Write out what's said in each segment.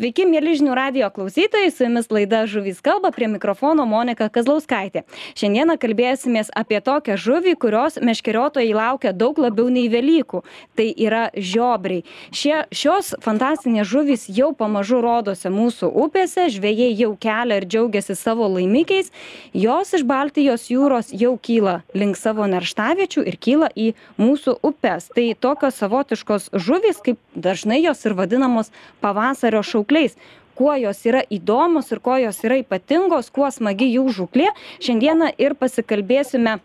Sveiki, mėly žinių radio klausytojai, su jumis laida Žuvys kalba, prie mikrofono Monika Kazlauskaitė. Šiandieną kalbėsimės apie tokią žuvį, kurios meškeriotojai laukia daug labiau nei Velykų. Tai yra žiobriai. Šie, šios fantastinės žuvys jau pamažu rodosi mūsų upėse, žvėjai jau kelia ir džiaugiasi savo laimikiais. Jos iš Baltijos jūros jau kyla link savo nerštaviečių ir kyla į mūsų upes. Tai tokios savotiškos žuvys, kaip dažnai jos ir vadinamos pavasario šaukliais kuo jos yra įdomios ir kuo jos yra ypatingos, kuo smagi jų žuklė. Šiandieną ir pasikalbėsime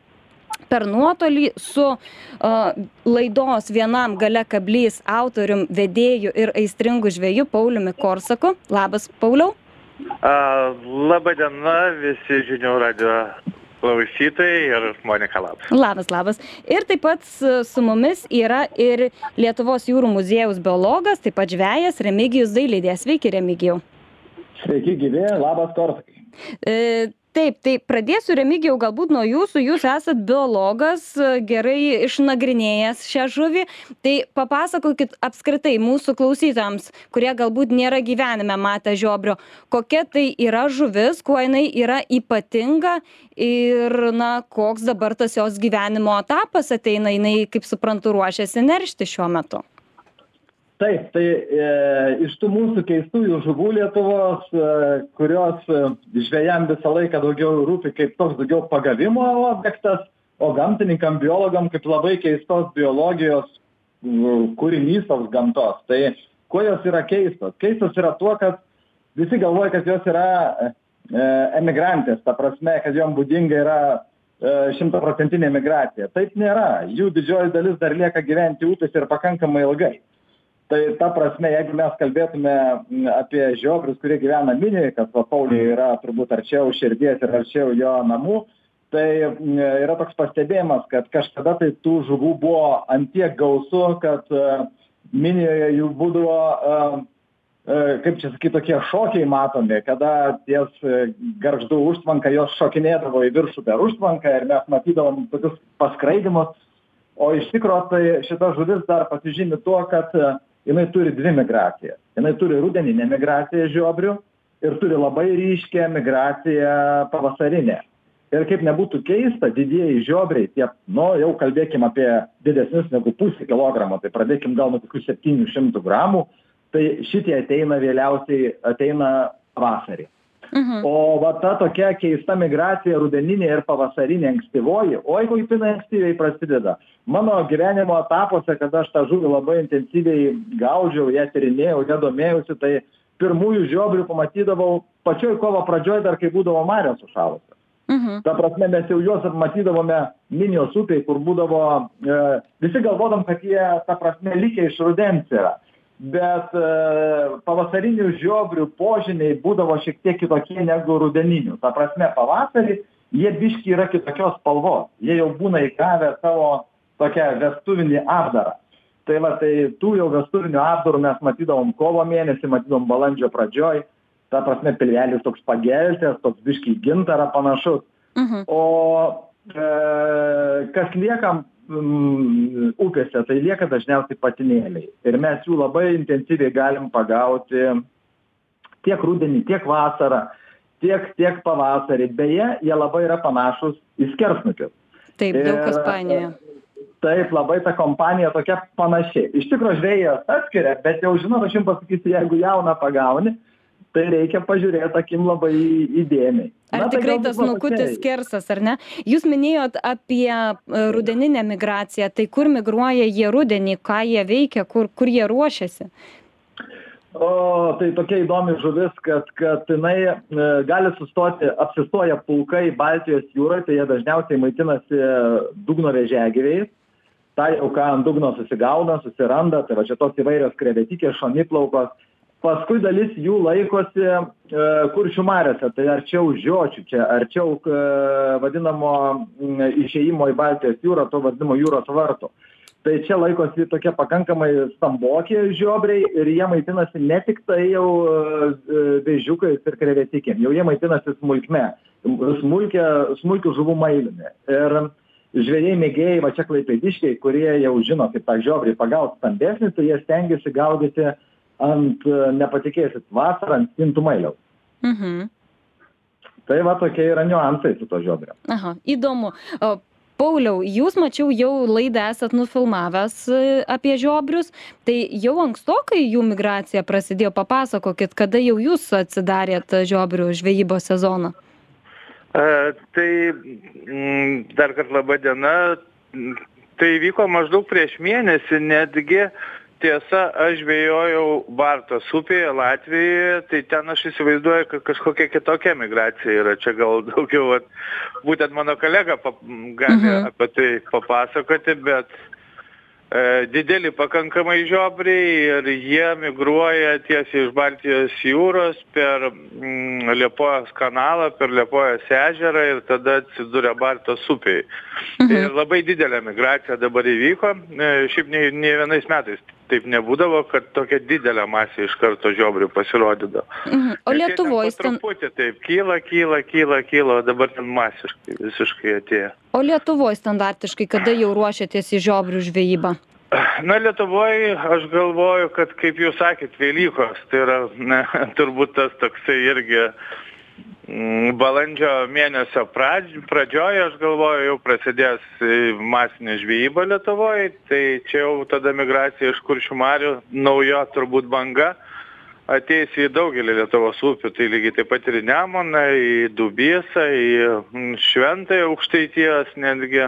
per nuotolį su uh, laidos vienam gale kablys autorium, vedėju ir aistringu žvėju Pauliumi Korsaku. Labas, Pauliau. Uh, Labą dieną visi žinių radio klausytojai ir Monika labas. Labas, labas. Ir taip pat su mumis yra ir Lietuvos jūrų muziejaus biologas, taip pat žvėjas Remigijus Dailydė. Sveiki, Remigijau. Sveiki, gyvi, labas, Korsakai. E, taip tai pradėsiu remigijau galbūt nuo jūsų. Jūs esat biologas gerai išnagrinėjęs šią žuvį. Tai papasakokit apskritai mūsų klausytojams kurie galbūt nėra gyvenime matę žiobrio kokia tai yra žuvis kuo jinai yra ypatinga ir na koks dabar tas jos gyvenimo etapas ateina. Jinai kaip suprantu ruošiasi neršti šiuo metu taip tai e, iš tų mūsų keistųjų žuvų lietuvos e, kurios e, žvejam visą laiką daugiau rūpi kaip toks daugiau pagavimo objektas o gamtininkam biologam kaip labai keistos biologijos kūrinys toks gamtos. Tai kuo jos yra keistos? Keistos yra tuo kad visi galvoja kad jos yra emigrantės ta prasme kad jom būdinga yra šimtaprocentinė migracija taip nėra. Jų didžioji dalis dar lieka gyventi upėse ir pakankamai ilgai tai ta prasme jeigu mes kalbėtume apie žiobrius kurie gyvena minijoj kas va pauliui yra turbūt arčiau širdies ir arčiau jo namų tai yra toks pastebėjimas kad kažkada tai tų žuvų buvo ant tiek gausu kad minijoje jų būdavo kaip čia sakyt tokie šokiai matomi kada ties gargždų užtvanka jos šokinėdavo į viršų per užtvanką ir mes matydavom tokius paskraidymus. O iš tikro tai šita žuvis dar pasižymi tuo kad jinai turi dvi migracijas. Jinai turi rudeninę migraciją žiobrių ir turi labai ryškią migraciją pavasarinę. Ir kaip nebūtų keista didieji žiobriai tie nu jau kalbėkim apie didesnius negu pusė kilogramo tai pradėkim gal nuo kokių septynių šimtų gramų tai šitie ateina vėliausiai ateina pavasarį Mhm. O va ta tokia keista migracija rudeninė ir pavasarinė ankstyvoji, oi kaip jinai ankstyviai prasideda. Mano gyvenimo etapuose, kada aš tą žuvį labai intensyviai gaudžiau, ją tyrinėjau, ją domėjausi, tai pirmųjų žiobrių pamatydavau pačioj kovo pradžioj dar kai būdavo marės sušalusios. Mhm. Ta prasme, mes jau juos matydavome Minijos upėje, kur būdavo, e, visi galvodom, kad jie, ta prasme, likę iš rudens yra bet e, pavasarinių žiobrių požymiai būdavo šiek tiek kitokie negu rudeninių. Ta prasme pavasarį jie biškį yra kitokios spalvos. Jie jau būna įgavę savo tokią vestuvinį apdarą. Tai va tai tų jau vestuvinių apdarų mes matydavom kovo mėnesį matydavom balandžio pradžioj. Ta prasme pilvelis toks pageltęs toks biškį į gintarą panašus. Mhm. o e, kas lieka upėse, tai lieka dažniausiai patinėliai. Ir mes jų labai intensyviai galim pagauti tiek rudenį, tiek vasarą, tiek, tiek pavasarį. Beje, jie labai yra panašus į skersnukius. taip daug kas painioja Taip, labai ta kompanija tokia panaši. Iš tikrųjų, žvėjas atskiria, bet jau žinot, aš jums pasakysiu, jeigu jauną pagauni, tai reikia pažiūrėti akim labai įdėmiai. Ar Na, tai tikrai galbūt tas nukutis skersas, ar ne? Jūs minėjot apie e, rudeninę migraciją, tai kur migruoja jie rudenį, ką jie veikia, kur, kur jie ruošiasi? O, tai tokia įdomi žuvis, kad, kad jinai e, gali sustoti, apsistoja pulkai Baltijos jūroje, tai jie dažniausiai maitinasi dugno vėžiagyviais. Tai jau ką ant dugno susigauna, susiranda, tai va čia tos įvairios krevetikės, šoniplaukos. Paskui dalis jų laikosi e, kuršių mariose, tai arčiau žiočių, čia arčiau e, vadinamo m, išėjimo į Baltijos jūrą, to vadinamo jūros vartų tai čia laikosi tokie pakankamai stambokie žiobriai ir jie maitinasi ne tik tai jau e, vėžiukais ir krevetikėm, jau jie maitinasi smulkme, smulkia, smulkių žuvų mailimi. Ir žvėjai mėgėjai, va čia klaipėdiškiai, kurie jau žino, kaip tą žiobrį pagauti stambesnį, tai jie stengiasi gaudyti ant, e, nepatikėsit, vasarą ant stintų mailiaus. Mhm. Tai va tokie yra niuansai su to žiobriu. Aha, įdomu. O, Pauliau, jūs mačiau jau laidą esat nufilmavęs e, apie žiobrius, tai jau ankstokai jų migracija prasidėjo, papasakokit, kada jau jūs atsidarėt žiobrių žvejybos sezoną. E, tai m, dar kartą laba diena. Tai vyko maždaug prieš mėnesį, netgi tiesa aš žvejojau bartos upėje latvijoje tai ten aš įsivaizduoju kad kažkokia kitokia migracija yra čia gal daugiau vat būtent mano kolega pap gali Mhm. apie tai papasakoti bet e, dideli pakankamai žiobriai ir jie migruoja tiesiai iš baltijos jūros per mm, liepojos kanalą per liepojos ežerą ir tada atsiduria baltos upėj Mhm. ir labai didelė migracija dabar įvyko e, šiaip nei nei vienais metais taip nebūdavo kad tokia didelė masė iš karto žiobrių pasirodydavo Mhm. O ten Lietuvoj, stan... truputį taip kyla kyla kyla kyla o dabar ten masiškai visiškai atėjo o Lietuvoj standartiškai, kada jau ruošiatės į žiobrių žvejybą? Na, Lietuvoje aš galvoju, kad kaip jūs sakėt, Velykos, tai yra ne, turbūt tas toksai irgi mm, balandžio mėnesio pradž, pradžioje, aš galvoju, jau prasidės e, masinė žvejyba Lietuvoje, tai čia jau tada migracija iš kuršių marių, naujo turbūt banga ateis į daugelį Lietuvos upių, tai lygiai taip pat ir į Nemoną, į Dubysą, į mm, Šventąją aukštaitijos netgi.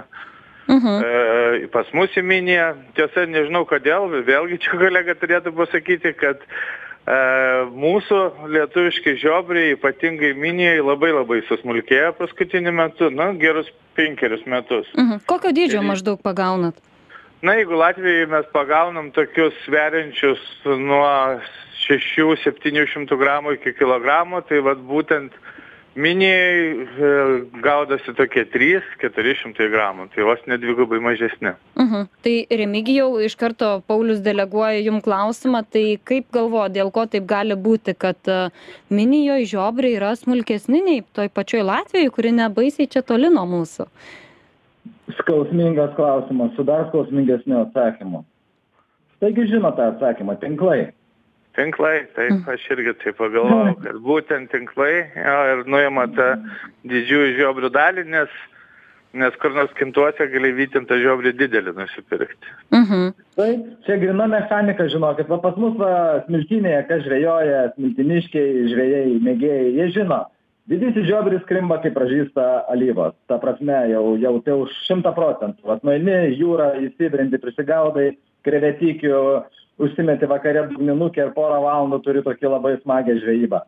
Mhm. E, pas mus į miniją, tiesa, nežinau kodėl, vėlgi čia kolega turėtų pasakyti, kad e, mūsų lietuviški žiobriai, ypatingai minijai, labai labai susmulkėjo paskutiniu metu, na, gerus penkerius metus. Mhm. Kokio dydžio Ir- maždaug pagaunat? Na, jeigu Latvijoje mes pagaunam tokius sveriančius nuo 6-700 gramų iki kilogramo, tai vad būtent minijai e, gaudosi tokie 3-400 gramų, tai vos nedvigubai mažesni. Mhm. Tai Remigijau, iš karto Paulius deleguoja jum klausimą, tai kaip galvo, dėl ko taip gali būti, kad e, minijoje žiobriai yra smulkesni nei toj pačioj Latvijoje, kuri nebaisiai čia toli nuo mūsų? Skausmingas klausimas, su dar skausmingesniu atsakymu. Taigi žino tą atsakymą, tinklai. Tinklai, taip, aš irgi taip pagalvojau, kad būtent tinklai jo, ir nuima tą didžiųjų žiobrių dalį, nes, nes kur nors kintuose gali vytintą žiobrį didelį nusipirkti. Mhm. Taip, čia grina mechanika, žinokit, va pas mus va, smiltinėje, kas žvejoja, smiltiniškiai, žvėjai, mėgėjai, jie žino, didysis žiobris krimba, kai pražįsta alyvos. Ta prasme, jau, jau tai už šimtą procentų. Vat nueini į jūrą, įsibrendi, prisigaudai, krevetikių, užsimeti vakare dugninukę ir porą valandų turi tokį labai smagę žvejybą.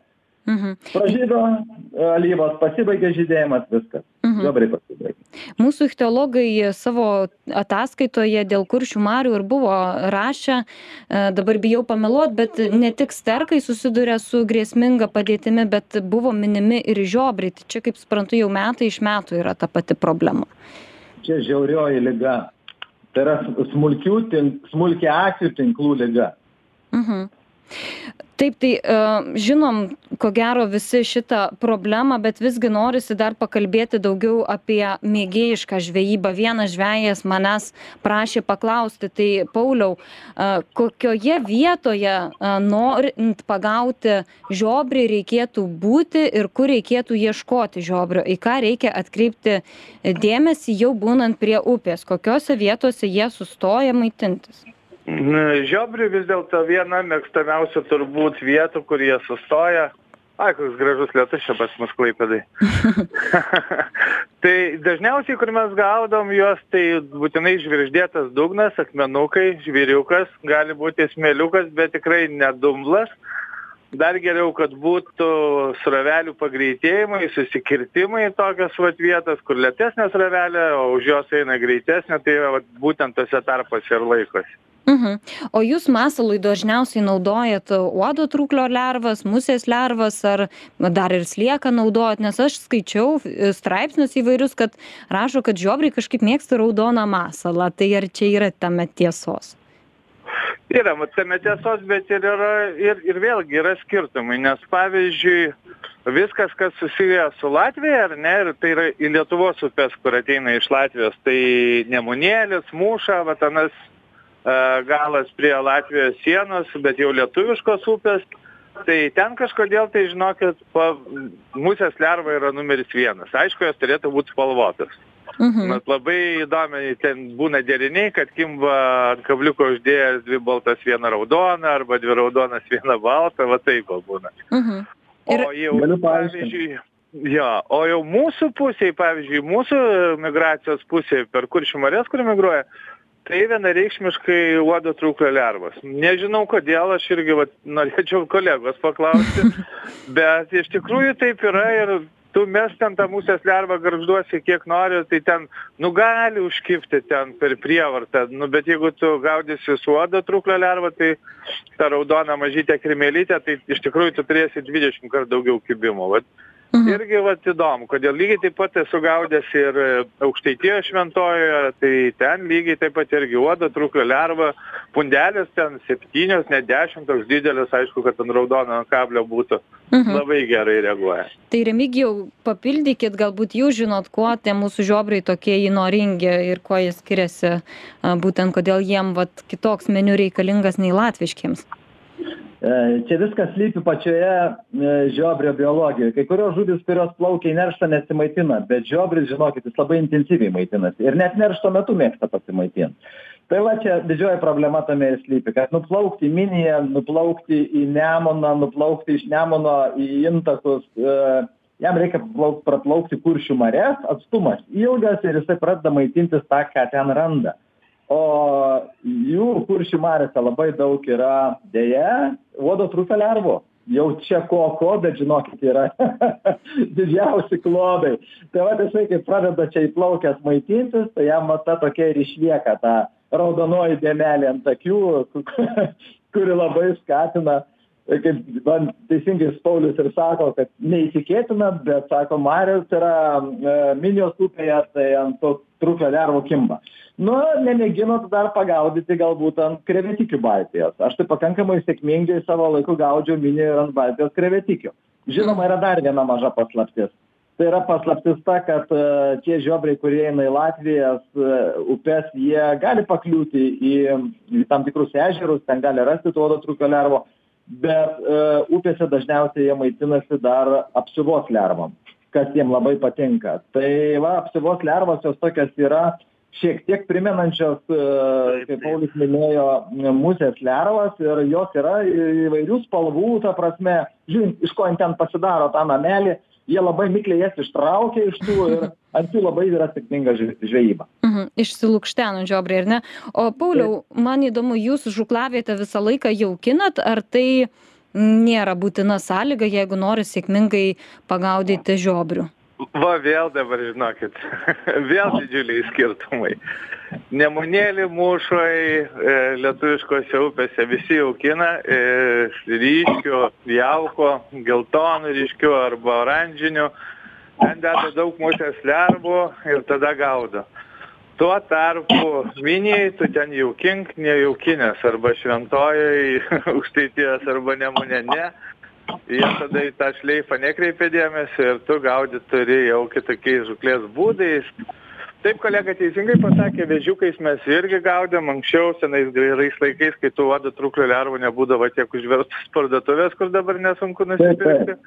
Mhm. Pražydo e, alyvos, pasibaigė žydėjimas, viskas. Mhm. Žiobriai pasibaigė. Mūsų ichtiologai savo ataskaitoje dėl kuršių marių ir buvo rašę, e, dabar bijau pameluot, bet ne tik sterkai susiduria su grėsminga padėtimi, bet buvo minimi ir žiobriai. Tai čia, kaip suprantu, jau metai iš metų yra ta pati problema. Čia žiaurioji lyga. Tai yra smulkių, tink, smulkia akcijų tinklų lyga. Mhm. Taip, tai uh, žinom, ko gero visi šitą problemą, bet visgi norisi dar pakalbėti daugiau apie mėgėjišką žvejybą. Vienas žvėjas manęs prašė paklausti, tai Pauliau, uh, kokioje vietoje uh, norint pagauti žiobrį reikėtų būti ir kur reikėtų ieškoti žiobrio, į ką reikia atkreipti dėmesį jau būnant prie upės, kokiose vietose jie sustoja maitintis. Žiobrių vis dėlto viena mėgstamiausių turbūt vietų, kur jie sustoja. Ai, koks gražus lietus čia pas mus klaipėdai. tai dažniausiai, kur mes gaudom juos, tai būtinai žvirždėtas dugnas, akmenukai, žviriukas, gali būti smėliukas, bet tikrai nedumblas. Dar geriau, kad būtų srovelių pagreitėjimai, susikirtimai tokios vat vietos, kur lėtesnė srovelė, o už jos eina greitesnė, tai vat, būtent tose tarpose ir laikosi. Mhm. O jūs masalui dažniausiai naudojat uodo trūklio lervas, musės lervas ar dar ir slieką naudojat, nes aš skaičiau e, straipsnius įvairius, kad rašo, kad žiobriai kažkaip mėgsta raudoną masalą. Tai ar čia yra tame tiesos? Yra, tame tiesos, bet ir, yra, ir, ir vėlgi yra skirtumai, nes pavyzdžiui, viskas, kas susiję su Latvija, ar ne, ir tai yra į Lietuvos upės, kur ateina iš Latvijos, tai Nemunėlis, Mūša, Vatanas galas prie Latvijos sienos, bet jau lietuviškos upės. Tai ten kažkodėl, tai žinokit, pa, musės lerva yra numeris vienas. Aišku, jos turėtų būti spalvotas. Mhm. Nes labai įdomiai ten būna deriniai, kad kimba ant kabliuko uždėjęs dvi baltas vieną raudoną arba dvi raudonas vieną baltą, va taip būna. Mhm. Ir... O jau, pavyzdžiui, jo, o jau mūsų pusėje, pavyzdžiui, mūsų migracijos pusėje, per kuršių marės, kur migruoja, tai vienareikšmiškai uodo trūklio lervos. Nežinau kodėl, aš irgi vat, norėčiau kolegos paklausti, bet iš tikrųjų taip yra ir tu mes ten tą musės lervą gargžduosi kiek nori, tai ten, nu, gali užkipti ten per prievartą, nu, bet jeigu tu gaudysi su uodo trūklio lervą, tai ta raudona mažytė krimelytė, tai iš tikrųjų tu turėsi 20 kartų daugiau kibimo. Vat, Mhm. Irgi vat įdomu, kodėl lygiai taip pat esu gaudęs ir e, aukštaitijos šventojoje, tai ten lygiai taip pat irgi uodo truklio lerva, pundelės ten septynios, net dešimt, toks didelis, aišku, kad ant raudono kablio būtų. Mhm. Labai gerai reaguoja. Tai remigijau, papildykit, galbūt jūs žinot, kuo tie mūsų žiobrai tokie įnoringi ir kuo jie skiriasi, būtent kodėl jiem vat, kitoks meniu reikalingas nei latviškiams. E, čia viskas slypi pačioje e, žiobrio biologijoje. Kai kurios žuvis, kurios plaukia į nerštą, nesimaitina, bet žiobris, žinokit, jis labai intensyviai maitinasi ir net neršto metu mėgsta pasimaitinti. Tai va čia didžioji problema tame ir slypi, kad nuplaukti į Miniją, nuplaukti į Nemoną, nuplaukti iš Nemono į Intakus, e, jam reikia praplaukti kuršių marės, atstumas ilgas ir jisai pradeda maitintis tą, ką ten randa o jų kuršių mariose labai daug yra deja uodo trūkio lervų. Jau čia ko ko bet žinokit yra didžiausi klodai. Tai vat jisai kai pradeda čia įplaukęs maitintis tai jam va ta tokia ir išlieka ta raudonoji dėmelė ant akių kuri labai skatina. Kaip man teisingai Paulius ir sako, kad neįtikėtina, bet sako, Marijos yra e, Minijos upėje, tai ant to trūklio lervų kimba. Nu, nemėginot dar pagaudyti galbūt ant krevetikių Baltijos. Aš tai pakankamai sėkmingai savo laiku gaudžiau Minį ir ant Baltijos krevetikių. Žinoma, yra dar viena maža paslaptis. Tai yra paslaptis ta, kad uh, tie žiobriai, kurie eina į Latvijos uh, upes, jie gali pakliūti į, tam tikrus ežerus, ten gali rasti tuodo trūkio lervo, bet uh, upėse dažniausiai jie maitinasi dar apsivos lervom, kas jiem labai patinka. Tai va, apsivos lervos jos tokios yra šiek tiek primenančios, uh, kaip Paulius minėjo, musės lervas ir jos yra įvairių spalvų, ta prasme, žiūrint, iš ko ten pasidaro tą namelį, jie labai mikliai jas ištraukia iš tų ir ant jų labai yra sėkminga žvejyba. Mhm, išsilūkšteno žiobriai, ar ne? O Pauliau, man įdomu, jūs žuklavietę visą laiką jaukinat, ar tai nėra būtina sąlyga, jeigu nori sėkmingai pagaudyti žiobrių? Va vėl dabar žinokit, vėl didžiuliai skirtumai. Nemunėlį mūšoj, e, lietuviškose upėse visi jaukina e, ryškių, jauko, geltonų ryškių arba oranžinių. Ten deda daug musės lervų ir tada gaudo. Tuo tarpu miniai tu ten jaukink nejaukinės arba šventojai, aukštaities arba nemunė ne. Jie tada į tą šleifą nekreipia dėmesio ir tu gaudyt turi jau kitokiais žuklės būdais. Taip, kolega teisingai pasakė, vežiukais mes irgi gaudėm anksčiau, senais gerais laikais, kai tų vadų trūklio lervų nebūdavo tiek užverstos parduotuvės, kur dabar nesunku nusipirkti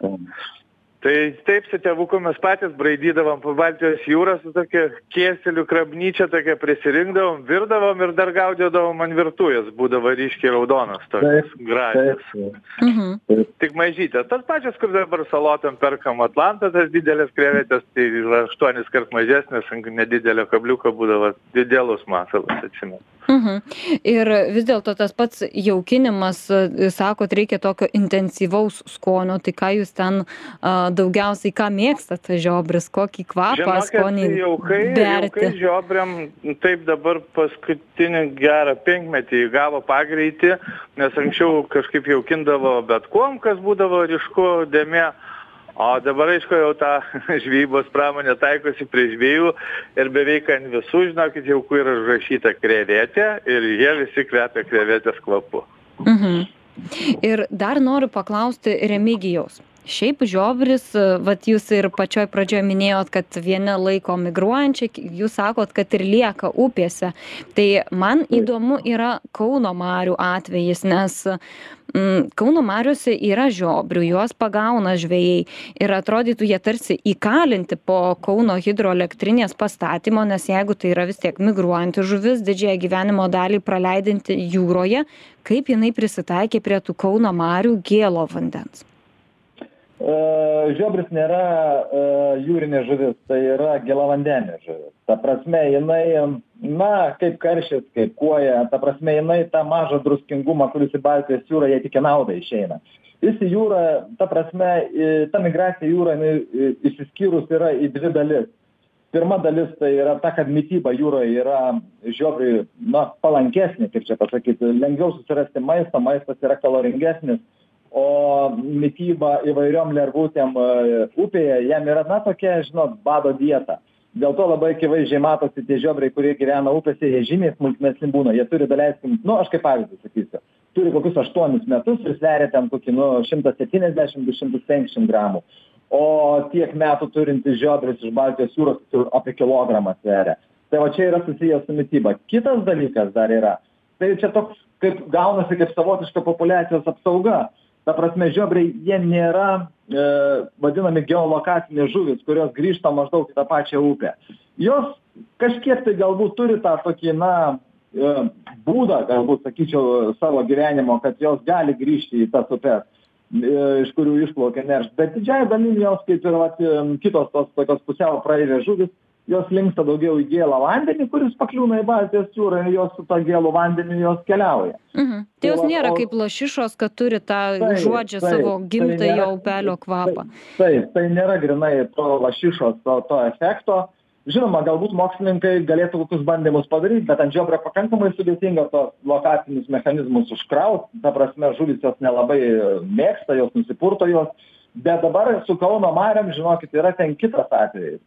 tai taip su tėvuku mes patys braidydavom po baltijos jūrą su tokia kėselių krabnyčia tokia prisirinkdavom virdavom ir dar gaudydavom ant virtuvės būdavo ryškiai raudonos tokios gražios. mhm. tik mažytės tos pačios kur dabar salotom perkam atlantą tas dideles krevetes tai yra aštuonis kart mažesnės ant nedidelio kabliuko būdavo didelus masalas atsimenu Mhm. Ir vis dėlto tas pats jaukinimas, sakot, reikia tokio intensyvaus skonio, tai ką jūs ten uh, daugiausiai, ką mėgstate žiobris, kokį kvapą, Žinokit, skonį. Jaukai, jaukai žiobriam, taip dabar paskutinį gerą penkmetį įgavo pagreitį, nes anksčiau kažkaip jaukindavo bet kuom, kas būdavo ryšku dėmė o dabar aišku jau ta žvejybos pramonė taikosi prie žvejų ir beveik ant visų žinokit jau kur yra užrašyta krevetė ir jie visi kvepia krevetės kvapu mhm. Ir dar noriu paklausti Remigijaus. Šiaip žiobris vat jūs ir pačioj pradžioj minėjot kad vieni laiko migruojančia jūs sakot kad ir lieka upėse. Tai man įdomu yra kauno marių atvejis nes mm, kauno mariose yra žiobrių juos pagauna žvejai ir atrodytų jie tarsi įkalinti po kauno hidroelektrinės pastatymo nes jeigu tai yra vis tiek migruojanti žuvis didžiąją gyvenimo dalį praleidžianti jūroje kaip jinai prisitaikė prie tų kauno marių gėlo vandens? E, žiobris nėra e, jūrinė žuvis, tai yra gėlavandenė žuvis. Ta prasme, jinai, na, kaip karšis, kaip kuoja, ta prasme, jinai tą mažą druskingumą, kuris į Baltijos jūrą, jie tik naudą išeina. Jis į jūrą, ta prasme, ta migracija į jūrą, jinai išsiskyrus yra į dvi dalis. Pirma dalis tai yra ta, kad mytyba jūroje yra žiobriui, na, palankesnė, kaip čia pasakyti, lengviau susirasti maistą, maistas yra kaloringesnis o mityba įvairiom lervutėm e, upėje jam yra na tokia žinot bado dieta. Dėl to labai akivaizdžiai matosi tie žiobriai kurie gyvena upėse jie žymiai smulkmesni būna jie turi daleiskim nu aš kaip pavyzdį sakysiu turi kokius aštuonis metus ir sveria ten kokį nu šimtą septyniasdešim du šimtus penkiasdešim gramų. O tiek metų turintis žiobris iš baltijos jūros tai apie kilogramą sveria. Tai va čia yra susiję su mityba. Kitas dalykas dar yra tai čia toks kaip gaunasi kaip savotiška populiacijos apsauga ta prasme žiobriai jie nėra e, vadinami geolokacinės žuvys, kurios grįžta maždaug į tą pačią upę. Jos kažkiek tai galbūt turi tą tokį, na, e, būdą, galbūt sakyčiau, savo gyvenimo, kad jos gali grįžti į tas upes, e, iš kurių išplaukia neršt. Bet didžiai dalim jos, kaip ir vat, e, kitos tos tokios pusiau praeivės žuvis, jos linksta daugiau į gėlą vandenį, kuris pakliūna į Baltijos jūrą ir jos su to gėlų vandeniu jos keliauja. Mhm. Tai jos nėra o... kaip lašišos, kad turi tą žodžią savo gimtąją upelio kvapą. Taip, taip, tai nėra grinai to lašišos, to, to efekto. Žinoma, galbūt mokslininkai galėtų kokius bandymus padaryti, bet ant žiobrio pakankamai sudėtinga tos lokacinius mechanizmus užkrauti. Ta prasme, žuvis jos nelabai mėgsta, jos nusipurto jos. Bet dabar su Kauno Mariam, žinokit, yra ten kitas atvejis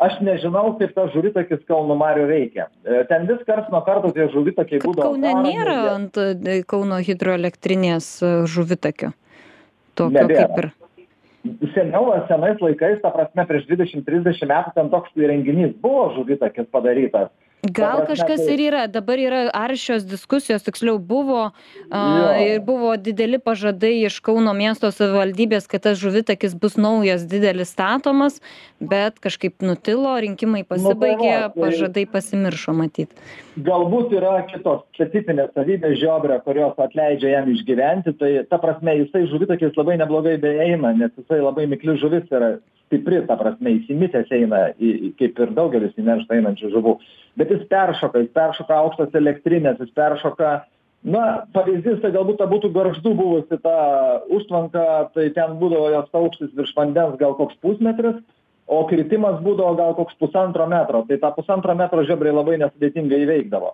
aš nežinau kaip tas žuvitakis kauno marių veikia. E, ten vis karts nuo karto tie žuvitakiai būdavo kaune nėra ant e, kauno hidroelektrinės e, žuvitakio tokio kaip ir seniau senais laikais ta prasme prieš dvidešim trisdešim metų ten toks įrenginys buvo žuvitakis padarytas gal kažkas ir yra. Dabar yra aršios diskusijos tiksliau buvo a ir buvo dideli pažadai iš kauno miesto savivaldybės kad tas žuvitakis bus naujas didelis statomas bet kažkaip nutilo rinkimai pasibaigė tai- pažadai pasimiršo matyt. Galbūt yra kitos specifinės savybės žiobrio kurios atleidžia jam išgyventi tai ta prasme jisai žuvitakis labai neblogai beeina nes jisai labai mikli žuvis yra stipri ta prasme įsimitęs eina į kaip ir daugelis į nerštą einančių žuvų. Bet jis peršoka jis peršoka aukštas elektrines jis peršoka na pavyzdys tai galbūt ta būtų gargždų buvusi ta užtvanka tai ten būdavo jos aukštis virš vandens gal koks pusmetris o kritimas būdavo gal koks pusantro metro. Tai tą pusantro metro žiobriai labai nesudėtingai įveikdavo.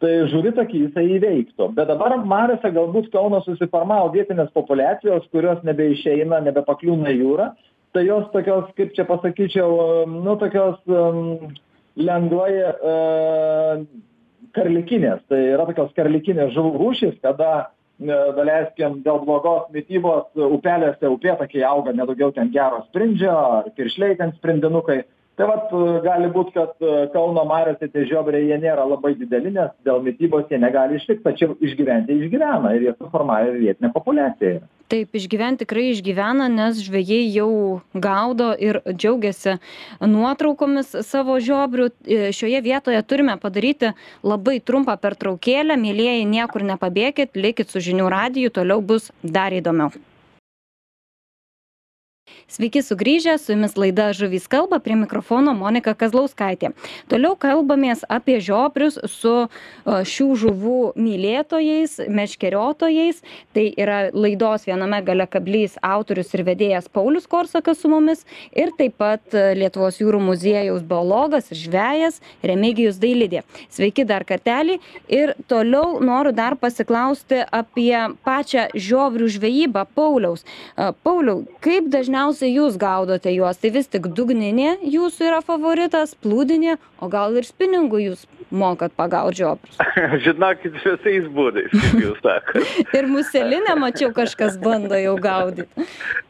Tai žuvitakį jisai įveiktų. Bet dabar mariose galbūt kauno susiformavo vietinės populiacijos kurios nebeišeina nebepakliūna į jūrą tai jos tokios kaip čia pasakyčiau nu tokios lengvai e, karlikinės. Tai yra tokios karlikinės žuvų rūšys kada e, daleiskim dėl blogos mitybos upeliuose upėtakiai auga ne daugiau ten gero sprindžio ar piršliai ten sprindinukai tai vat gali būt kad kauno mariose tie žiobriai jie nėra labai dideli nes dėl mitybos jie negali išlikt tačiau išgyventi išgyvena ir jie suformavę vietinę populiaciją yra. Taip išgyvent tikrai išgyvena nes žvejai jau gaudo ir džiaugiasi nuotraukomis savo žiobrių. E, šioje vietoje turime padaryti labai trumpą pertraukėlę. Mielieji niekur nepabėkit likit su žinių radiju toliau bus dar įdomiau Sveiki sugrįžę, su jumis laida Žuvys kalba, prie mikrofono Monika Kazlauskaitė. Toliau kalbamės apie žiobrius su šių žuvų mylėtojais, meškeriotojais. Tai yra laidos viename gale kablys autorius ir vedėjas Paulius Korsakas su mumis ir taip pat Lietuvos jūrų muziejaus biologas ir žvejas Remigijus Dailidė. Sveiki dar kartelį ir toliau noriu dar pasiklausti apie pačią žiobrių žvejybą Pauliaus. Pauliau, kaip dažniausiai dažniausiai jūs gaudote juos. Tai vis tik dugninė jūsų yra favoritas plūdinė o gal ir spiningu jūs mokat pagaut žiobrius žinokit visais būdais kaip jūs sakot. Ir muselinę mačiau kažkas bando jau gaudyt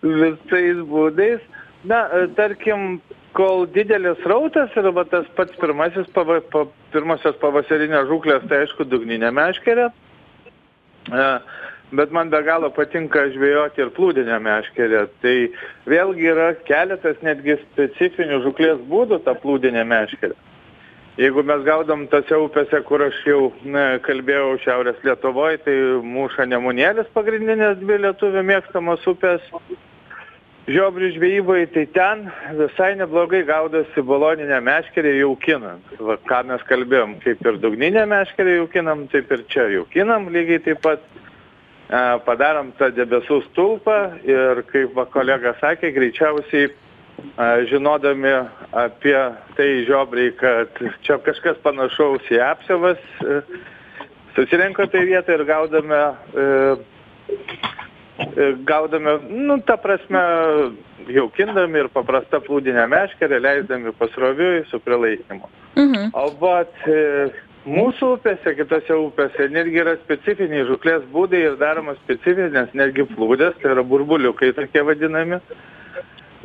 visais būdais. Na tarkim kol didelis srautas ir va tas pats pirmasis pava pa pirmosios pavasarinės žūklės tai aišku dugninė meškerė e, bet man be galo patinka žvejoti ir plūdinę meškerę tai vėlgi yra keletas netgi specifinių žūklės būdų ta plūdinė meškerė jeigu mes gaudom tose upėse kur aš jau na kalbėjau šiaurės lietuvoj tai muša nemunėlis pagrindinės dvi lietuvių mėgstamos upės. Žiobrių žvejyboj tai ten visai neblogai gaudosi baloninė meškerė jaukinant va ką mes kalbėjom kaip ir dugninę meškerę jaukinam taip ir čia jaukinam lygiai taip pat padarom tą debesų stulpą ir kaip va kolega sakė greičiausiai žinodami apie tai žiobriai kad čia kažkas panašaus į apsiavas e, susirinko toj vietoj ir gaudome E, gaudami, nu, ta prasme, jaukindami ir paprastą plūdinę meškerę, leisdami pasroviui su prilaikymu. Mhm. O vat e, mūsų upėse, kitose upėse netgi yra specifiniai žuklės būdai ir daromos specifinės netgi plūdės, tai yra burbuliukai tokie vadinami.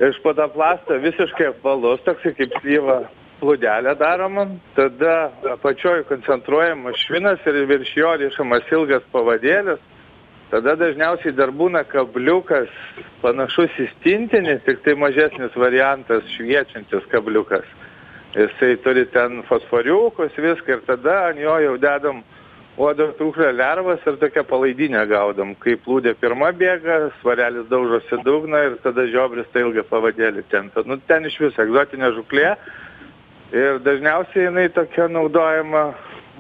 Iš patoplasto visiškai apvalus, toksai kaip slyva plūdelė daroma, tada apačioj koncentruojamas švinas ir virš jo rišamas ilgas pavadėlis. Tada dažniausiai dar būna kabliukas panašus į stintinį tiktai mažesnis variantas šviečiantis kabliukas jisai turi ten fosforiukus viską ir tada ant jo jau dedam uodo trūklio lervas ir tokią palaidinę gaudom. Kai plūdė pirma bėga svarelis daužosi dugną ir tada žiobris tą ilgą pavadėlį tempia. Nu ten išvis egzotinė žūklė. Ir dažniausiai jinai tokia naudojama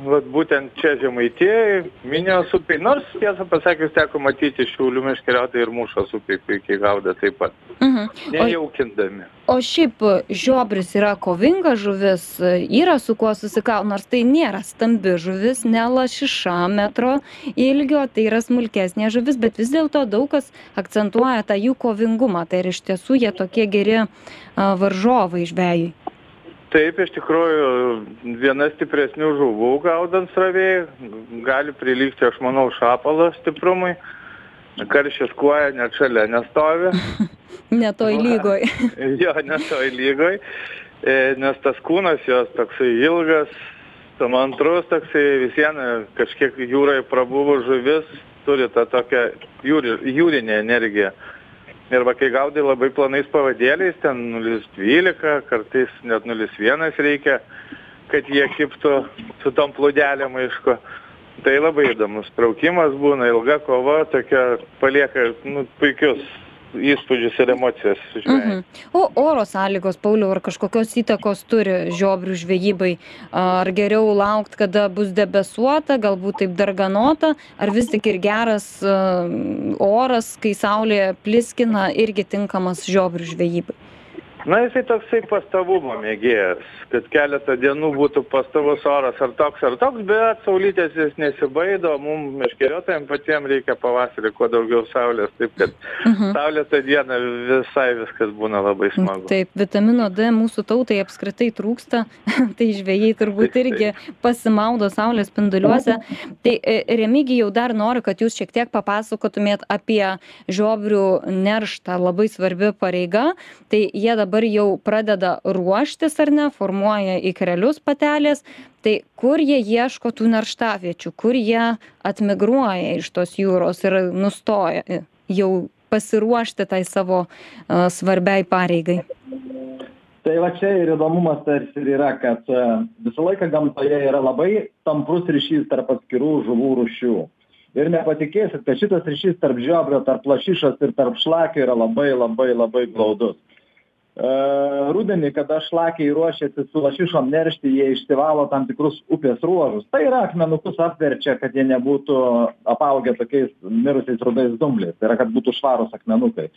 vat būtent čia žemaitijoj minijos upėj nors tiesą pasakius teko matyti šiaulių meškeriotojai ir mūšos upėj puikiai gaudo taip pat. Mhm. nejaukindami. o šiaip žiobris yra kovinga žuvis yra su kuo susikalt nors tai nėra stambi žuvis ne lašiša metro ilgio tai yra smulkesnė žuvis bet vis dėlto daug kas akcentuoja tą jų kovingumą. Tai ar iš tiesų jie tokie geri varžovai žvejui taip iš tikrųjų viena stipresnių žuvų gaudant srovėj gali prilygti aš manau šapalo stiprumui. Karšis kuoja net šalia nestovi. Ne toj lygoj. Jo ne toj lygoj. E, nes tas kūnas jos toksai ilgas tamantrus toksai vis viena kažkiek jūroj prabuvus žuvis turi tą tokią jūri jūrinę energiją ir va kai gaudai labai plonais pavadėliais ten nulis dvylika kartais net nulis vienas reikia kad jie kibtų su tom plūdelėm aišku. Tai labai įdomus traukimas būna ilga kova tokia palieka nu puikius įspūdžius ir emocijas. Mhm. O oro sąlygos, Pauliau, ar kažkokios įtakos turi žiobrių žvejybai? Ar geriau laukti, kada bus debesuota, galbūt taip darganota, ar vis tik ir geras oras, kai saulė pliskina, irgi tinkamas žiobrių žvejybai? Na jisai toksai pastovumo mėgėjas kad keletą dienų būtų pastovus oras ar toks ar toks bet saulytės jis nesibaido mum meškeriotojam patiem reikia pavasarį kuo daugiau saulės taip kad mhm. saulėtą dieną visai viskas būna labai smagu. taip vitamino d mūsų tautai apskritai trūksta tai žvejai turbūt irgi pasimaudo saulės spinduliuose. Tai e, remigijau dar noriu kad jūs šiek tiek papasakotumėt apie žiobrių nerštą labai svarbi pareiga. Tai jie dabar dabar jau pradeda ruoštis ar ne formuoja ikrelius patelės tai kur jie ieško tų nerštaviečių kur jie atmigruoja iš tos jūros ir nustoja jau pasiruošti tai savo uh, svarbiai pareigai Tai va čia ir įdomumas tarsi ir yra, kad visą laiką gamtoje yra labai tamprus ryšys tarp atskirų žuvų rušių. Ir nepatikėsit, kad šitas ryšys tarp žiobrio, tarp lašišos ir tarp šlakio yra labai labai labai glaudus rudenį kada šlakiai ruošiasi su lašišom neršti jie išsivalo tam tikrus upės ruožus. Tai yra akmenukus apverčia kad jie nebūtų apaugę tokiais mirusiais rudais dumbliais. Tai yra kad būtų švarūs akmenukai.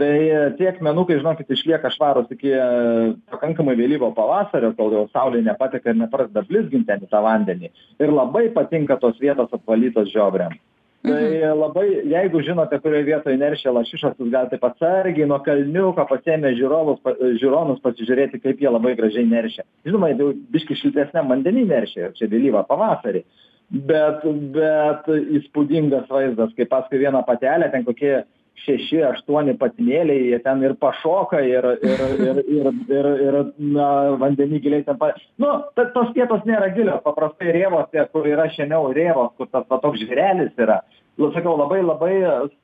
Tai tie akmenukai žinokit išlieka švarūs iki pakankamai vėlyvo pavasario kol jau saulė nepateka ir nepradeda blizgint ten į tą vandenį. Ir labai patinka tos vietos apvalytos žiobriam Tai labai, jeigu žinote, kurioje vietoje neršia lašišas, jūs galite taip atsargiai nuo kalniuko pasiemę žiūrovus, pa- žiūronus pasižiūrėti, kaip jie labai gražiai neršia. Žinoma, jau biški šiltesniam vandenį neršia, čia vėlyvą pavasarį. Bet, bet įspūdingas vaizdas, kai paskui vieną patelę, ten kokie šeši, aštuoni patinėliai, jie ten ir pašoka, ir, ir, ir, ir, ir, ir na, vandenį giliai ten pa... Nu, ta, tos vietos nėra gilios, paprastai rėvose, kur yra šiandien rėvos, kur tas va, toks žvėrelis yra. Nu, sakau, labai labai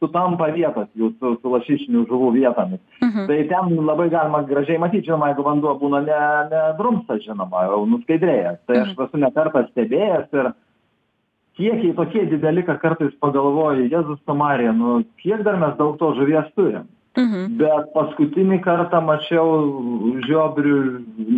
sutampa vietos jų su, su lašišinių žuvų vietomis. Mhm. Tai ten labai galima gražiai matyti, žinoma, jeigu vanduo būna ne, ne drumstas, žinoma, jau nuskaidrėjęs. Tai aš esu nekartą stebėjęs ir kiekiai tokie dideli, kad kartais pagalvoju, Jėzus Samarija, nu kiek dar mes daug to žuvies turim. Mhm. Bet paskutinį kartą mačiau žiobrių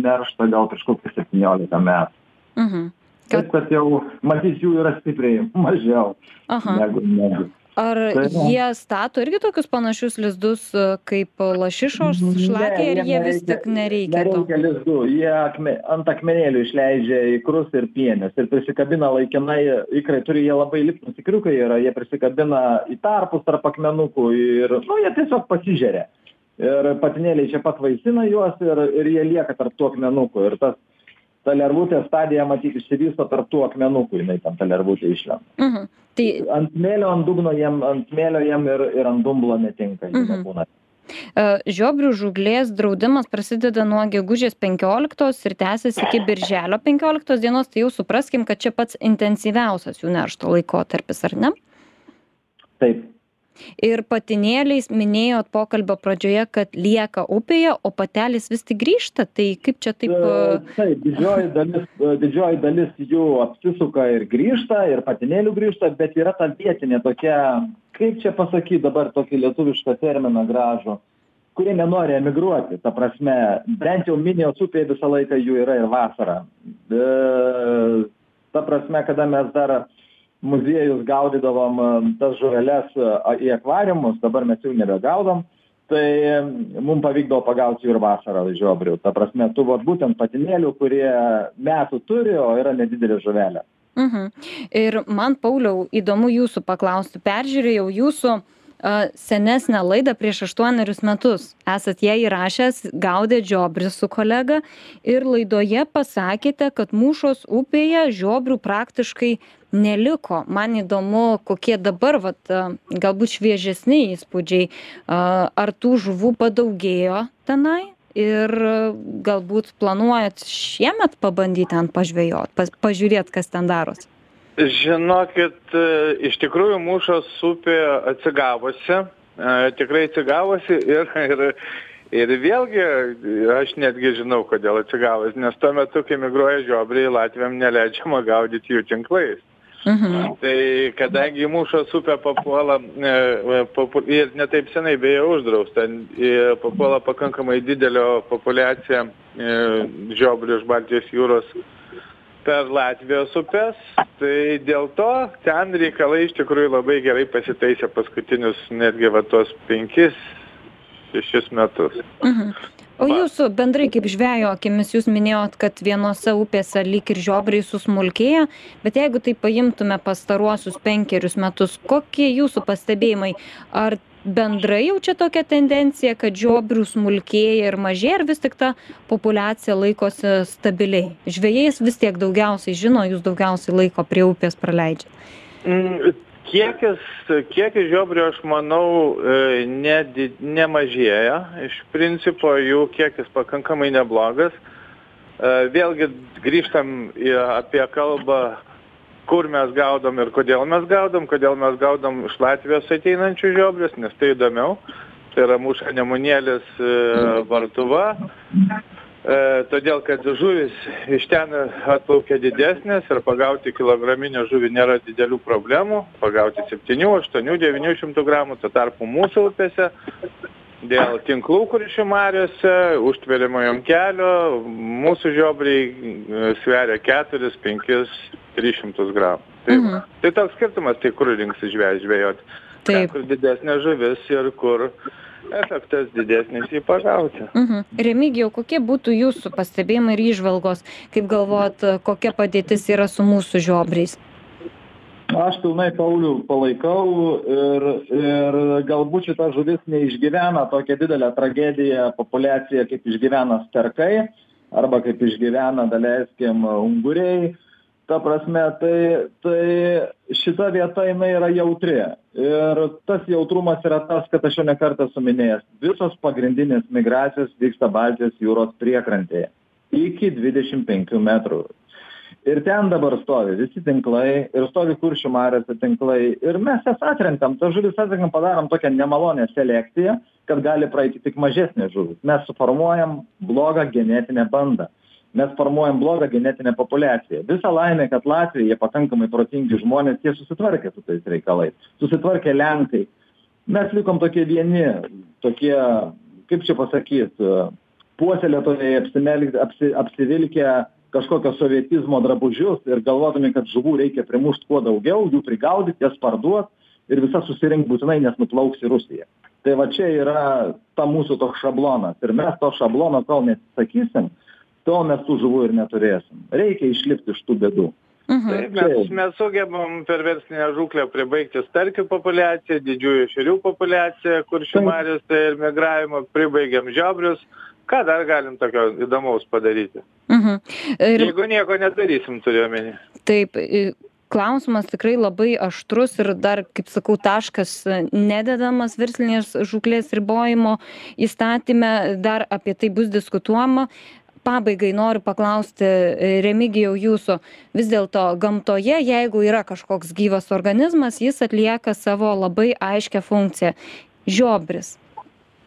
nerštą gal prieš kokius 17 metų. Mhm. Taip, kad jau matys jų yra stipriai mažiau aha. negu, negu. Ar Tai jie stato irgi tokius panašius lizdus e, kaip lašišos šlakiai, ir jie vis tik nereikia to? Nereikia lizdų, jie akme, ant akmenėlių išleidžia ikrus ir pienės ir prisikabina laikinai, ikrai turi jie labai lipnus ikriukai yra, jie prisikabina į tarpus tarp akmenukų ir, nu, jie tiesiog pasižeria. Ir patinėliai čia pat vaisina juos ir, ir jie lieka tarp tų akmenukų. Ir tas, ta lervutė stadija, matyti, išsivysto tarp tų akmenukų, jinai tam ta lervutė išlenda. Mhm. Tai Ant mėlio, ant dugno jiem, ant mėlio jiem ir, ir ant dumblo netinka, jų Mhm. nebūna. e, žiobrių žūklės draudimas prasideda nuo gegužės 15 ir tęsiasi iki birželio 15 dienos, tai jau supraskim, kad čia pats intensyviausias jų neršto laikotarpis, ar ne? Taip. Ir patinėliais minėjot pokalbio pradžioje, kad lieka upėje, o patelės vis tik grįžta, tai kaip čia taip... E, e, Taip, didžioji dalis, e, didžioji dalis jų apsisuka ir grįžta, ir patinėlių grįžta, bet yra ta vietinė tokia, kaip čia pasakyti dabar tokį lietuvišką terminą gražų, kurie nenori emigruoti. Ta prasme, bent jau minijos upėje visą laiką jų yra ir vasarą. E, ta prasme, kada mes dar muziejus gaudydavom e, tas žuveles e, į akvariumus, dabar mes jų nebegaudom tai mums pavykdavo pagauti jų ir vasarą žiobrių. Ta prasme, tų vat, būtent patinėlių, kurie metų turi, o yra nedidelė žuvelė. Mhm. Ir man, Pauliau, įdomu jūsų paklausti. Peržiūrėjau jūsų a, senesnę laidą prieš aštuonerius metus. Esat ją įrašęs, gaudė žiobrį su kolega ir laidoje pasakėte, kad mūšos upėje žiobrių praktiškai neliko. Man įdomu, kokie dabar, vat, galbūt šviežesni įspūdžiai. Ar tų žuvų padaugėjo tenai? Ir galbūt planuojat šiemet pabandyti ten pažvejot, pas, pažiūrėt, kas ten darosi. Žinokit, e, iš tikrųjų mūšos upė atsigavusi, e, tikrai atsigavusi ir, ir, ir vėlgi aš netgi žinau, kodėl atsigavusi, nes tuo metu, kai migruoja žiobriai, Latvijam neleidžiama gaudyti jų tinklais. Mhm. Tai kadangi mūšos upė papuola e, papu, ir netaip senai beje uždrausta, papuola pakankamai didelio populiacija žiobrių iš Baltijos jūros per Latvijos upės, tai dėl to ten reikalai iš tikrųjų labai gerai pasitaisė paskutinius netgi va tos penkis, šešis metus. Mhm. O jūsų bendrai kaip žvejo akimis, jūs minėjot, kad vienose upėse lyg ir žiobriai susmulkėja, bet jeigu tai paimtume pastaruosius penkerius metus, kokie jūsų pastebėjimai? Ar bendrai jau čia tokia tendencija, kad žiobrių smulkėja ir mažėja, ar vis tik ta populiacija laikosi stabiliai? Žvėjais vis tiek daugiausiai žino, jūs daugiausiai laiko prie upės praleidžia. Mm, Kiekis, kiekis žiobrių, aš manau, e, nedi, nemažėja. Iš principo jų kiekis pakankamai neblogas. E, Vėlgi grįžtam į, apie kalbą, kur mes gaudom ir kodėl mes gaudom, kodėl mes gaudom iš Latvijos ateinančių žiobrius, nes tai įdomiau. Tai yra mūša nemunėlis e, vartuva. E, todėl, kad žuvis iš ten atplaukia didesnės ir pagauti kilograminę žuvį nėra didelių problemų. Pagauti 7, 8, 900 gramų, tuo tarpu mūsų upėse dėl tinklų kuršių mariuose, užtveriamo jom kelio, mūsų žiobriai e, sveria 4, 5, 300 gramų. Tai, Mhm. tai toks skirtumas, tai kur rinksi žvėjai žvėjoti. Ten, Taip. kur didesnė žuvis ir kur efektas didesnis jį pagauti. Mhm. Remigijau, kokie būtų jūsų pastebėjimai ir išvalgos, kaip galvojat, kokia padėtis yra su mūsų žiobriais? aš pilnai paulių palaikau ir ir galbūt šita žuvis neišgyvena tokią didelę tragediją populiacija kaip išgyvena sterkai arba kaip išgyvena daleiskim unguriai ta prasme tai tai šita vieta jinai yra jautri. Ir tas jautrumas yra tas kad aš jau ne kartą esu minėjęs visos pagrindinės migracijos vyksta baltijos jūros priekrantėje iki dvidešim penkių metrų. Ir ten dabar stovi visi tinklai ir stovi kuršių mariose tinklai ir mes jas atrenkam tas žuvis atrenkam padarom tokią nemalonią selekciją kad gali praeiti tik mažesnės žuvys. Mes suformuojam blogą genetinę bandą mes formuojam blogą genetinę populiaciją. Visa laimė kad latviai jie pakankamai protingi žmonės jie susitvarkė su tais reikalais. Susitvarkė lenkai. Mes likom tokie vieni tokie kaip čia pasakyt puoselėtojai apsimelk apsi apsivilkę kažkokio sovietizmo drabužius ir galvodami kad žuvų reikia primušt kuo daugiau jų prigaudyt jas parduot ir visas susirinkt būtinai nes nuplauks į rusiją. Tai va čia yra ta mūsų toks šablonas. Ir mes to šablono kol neatsisakysim tol mes tų žuvų ir neturėsim. Reikia išlipt iš tų bėdų. Mhm. Taip, mes, mes sugebam per verslinę žūklę pribaigti starkių populiaciją, didžiųjų šerių populiaciją, kuršių mariuose ir migravimą, pribaigiam žiobrius, ką dar galim tokio įdomaus padaryti? Mhm. Ir jeigu nieko nedarysim turiu omeny. Taip, klausimas tikrai labai aštrus ir dar, kaip sakau, taškas nededamas verslinės žūklės ribojimo įstatymę, dar apie tai bus diskutuojama. Pabaigai noriu paklausti, e, Remigijau, jūsų, vis dėlto gamtoje, jeigu yra kažkoks gyvas organizmas, jis atlieka savo labai aiškę funkciją. Žiobris.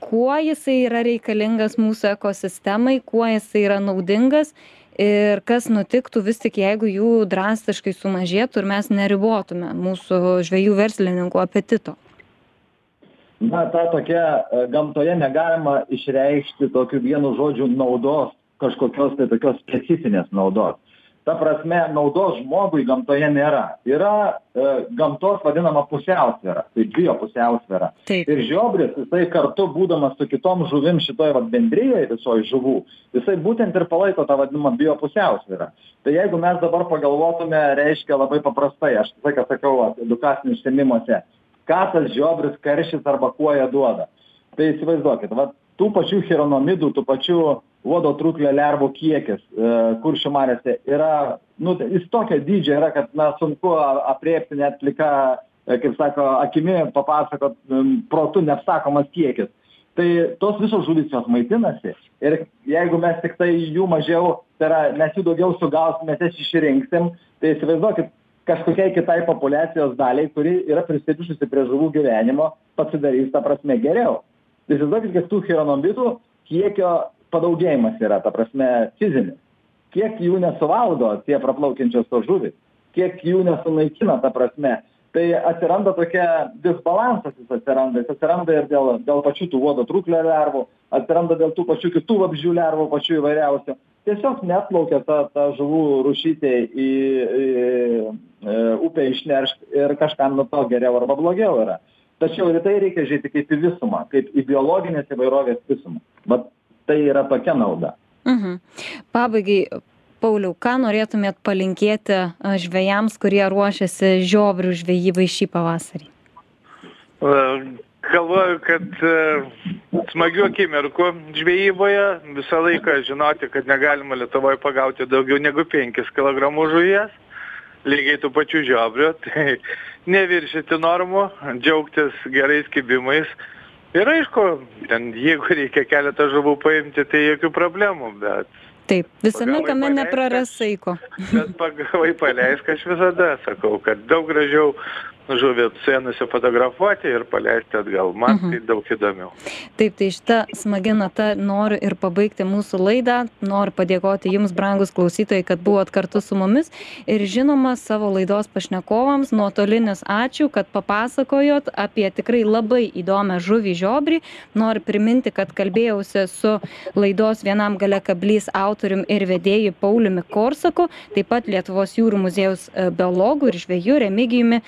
Kuo jisai yra reikalingas mūsų ekosistemai, kuo jisai yra naudingas ir kas nutiktų vis tik, jeigu jų drastiškai sumažėtų ir mes neribotume mūsų žvėjų verslininkų apetito. na ta tokia e, gamtoje negalima išreikšti tokiu vienu žodžiu naudos kažkokios tai tokios specifinės naudos. Ta prasme naudos žmogui gamtoje nėra. Yra e, gamtos vadinama pusiausvyra tai biopusiausvyra ir žiobris jisai kartu būdamas su kitom žuvim šitoj vat bendrijoj visoj žuvų jisai būtent ir palaiko tą vadinamą biopusiausvyrą tai jeigu mes dabar pagalvotume reiškia labai paprastai aš visą laiką sakau vat edukacinių užsiėmimuose ką tas žiobris karšis arba kuo jie duoda. Tai įsivaizduokit vat tų pačių chironomidų tų pačių uodo truklio lervų kiekis e, kuršių mariose yra nu jis tokio dydžio yra kad na sunku a- aprėpti net plika e, kaip sako akimi papasakot protu neapsakomas kiekis. Tai tos visos žuvys jos maitinasi ir jeigu mes tiktai jų mažiau tai yra mes jų daugiau sugausim mes jas išrinksim tai įsivaizduokit kažkokiai kitai populiacijos daliai kuri yra prisirišusi prie žuvų gyvenimo pasidarys ta prasme geriau. Tai įsivaizduokit kiek tų chironomidų kiekio padaugėjimas yra ta prasme fizinis. Kiek jų nesuvalgo tie praplaukiančios tos žuvys kiek jų nesunaikina ta prasme tai atsiranda tokia disbalansas jis atsiranda. Jis atsiranda ir dėl dėl pačių tų uodo truklio lervų atsiranda dėl tų pačių kitų vabzdžių lervų pačių įvairiausių. Tiesiog neatplaukia ta ta žuvų rūšytė į į e, upę išneršt ir kažkam nuo to geriau arba blogiau yra. Tačiau ir į tai reikia žiūrėti kaip į visumą kaip į biologinės įvairovės visumą. Vat tai yra tokia nauda Mhm. Pabaigai, Pauliau, ką norėtumėt palinkėti žvėjams, kurie ruošiasi žiobrių žvejybai šį pavasarį? E, Galvoju, kad smagių akimirkų žvejyboje visą laiką žinoti, kad negalima Lietuvoje pagauti daugiau negu 5 kg žuvies, lygiai tų pačių žiobrių, tai neviršyti normų, džiaugtis gerais kibimais. Ir aišku, ten jeigu reikia keletą žuvų paimti, tai jokių problemų, bet, Taip, visame paleiskas. nepraras saiko. bet pagavai paleisk, aš visada sakau, kad daug gražiau žuvį nusifotografuoti ir paleisti atgal. Man Mhm. tai daug įdomiau. Taip, tai šitą smagi nata noriu ir pabaigti mūsų laidą. Noriu padėkoti Jums, brangus klausytojai, kad buvot kartu su mumis. Ir žinoma, savo laidos pašnekovams nuotolinis ačiū, kad papasakojot apie tikrai labai įdomią žuvį žiobrį. Noriu priminti, kad kalbėjausi su laidos vienam gale kablys autorium ir vedėju Pauliumi Korsaku, taip pat Lietuvos jūrų muziejaus e, biologu ir žvėju Remigijumi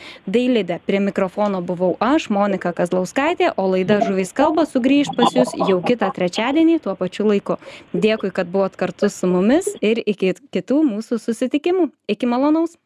Dailidė. Prie mikrofono buvau aš, Monika Kazlauskaitė, o laida Žuvys kalba sugrįž pas Jūs jau kitą trečiadienį tuo pačiu laiku. Dėkui, kad buvot kartu su mumis ir iki kitų mūsų susitikimų. Iki malonaus.